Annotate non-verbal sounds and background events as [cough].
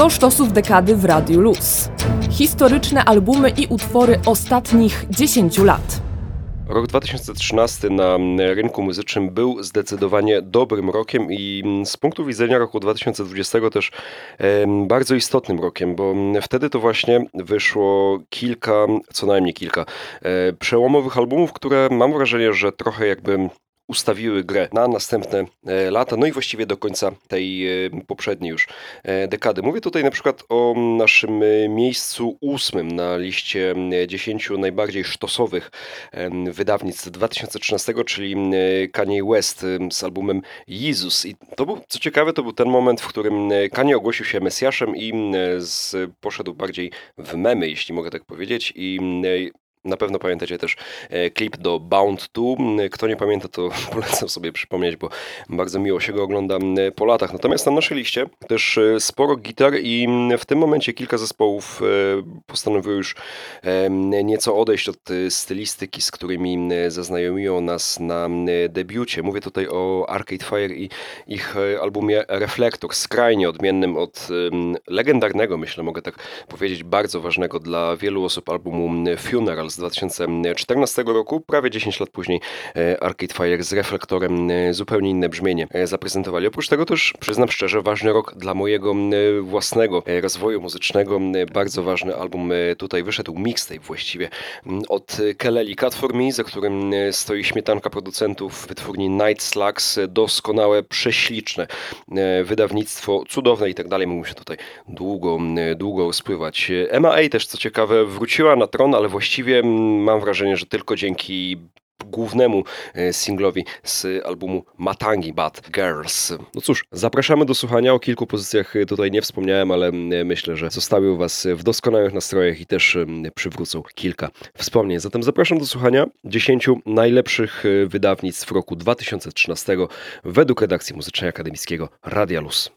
100 sztosów dekady w Radiu Luz. Historyczne albumy i utwory ostatnich 10 lat. Rok 2013 na rynku muzycznym był zdecydowanie dobrym rokiem i z punktu widzenia roku 2020 też bardzo istotnym rokiem, bo wtedy to właśnie wyszło kilka, co najmniej kilka e, przełomowych albumów, które mam wrażenie, że trochę jakby ustawiły grę na następne e, lata, no i właściwie do końca tej e, poprzedniej już e, dekady. Mówię tutaj na przykład o naszym miejscu ósmym na liście 10 najbardziej sztosowych wydawnictw 2013, czyli Kanye West z albumem Jesus. I to był, co ciekawe, to był ten moment, w którym Kanye ogłosił się Mesjaszem i z, poszedł bardziej w memy, jeśli mogę tak powiedzieć, i na pewno pamiętacie też e, klip do Bound 2. Kto nie pamięta, to [laughs] polecam sobie przypomnieć, bo bardzo miło się go ogląda po latach. Natomiast na naszej liście też e, sporo gitar i w tym momencie kilka zespołów e, postanowiło już nieco odejść od stylistyki, z którymi zaznajomiło nas na debiucie. Mówię tutaj o Arcade Fire i ich albumie Reflektor, skrajnie odmiennym od legendarnego, myślę, mogę tak powiedzieć, bardzo ważnego dla wielu osób albumu Funeral z 2014 roku, prawie 10 lat później e, Arcade Fire z reflektorem e, zupełnie inne brzmienie e, zaprezentowali. Oprócz tego też, przyznam szczerze, ważny rok dla mojego własnego rozwoju muzycznego. Bardzo ważny album tutaj wyszedł, mixtape właściwie, od Keleli Cut For Me, za którym stoi śmietanka producentów wytwórni Night Slugs, doskonałe, prześliczne wydawnictwo, cudowne i tak dalej. Mógłbym się tutaj długo, długo spływać. MA też, co ciekawe, wróciła na tron, ale właściwie mam wrażenie, że tylko dzięki głównemu e, singlowi z albumu Matangi Bad Girls. No cóż, zapraszamy do słuchania. O kilku pozycjach tutaj nie wspomniałem, ale myślę, że zostawił Was w doskonałych nastrojach i też przywrócą kilka wspomnień. Zatem zapraszam do słuchania 10 najlepszych e, wydawnictw roku 2013 według redakcji muzycznej akademickiego Radia Luz.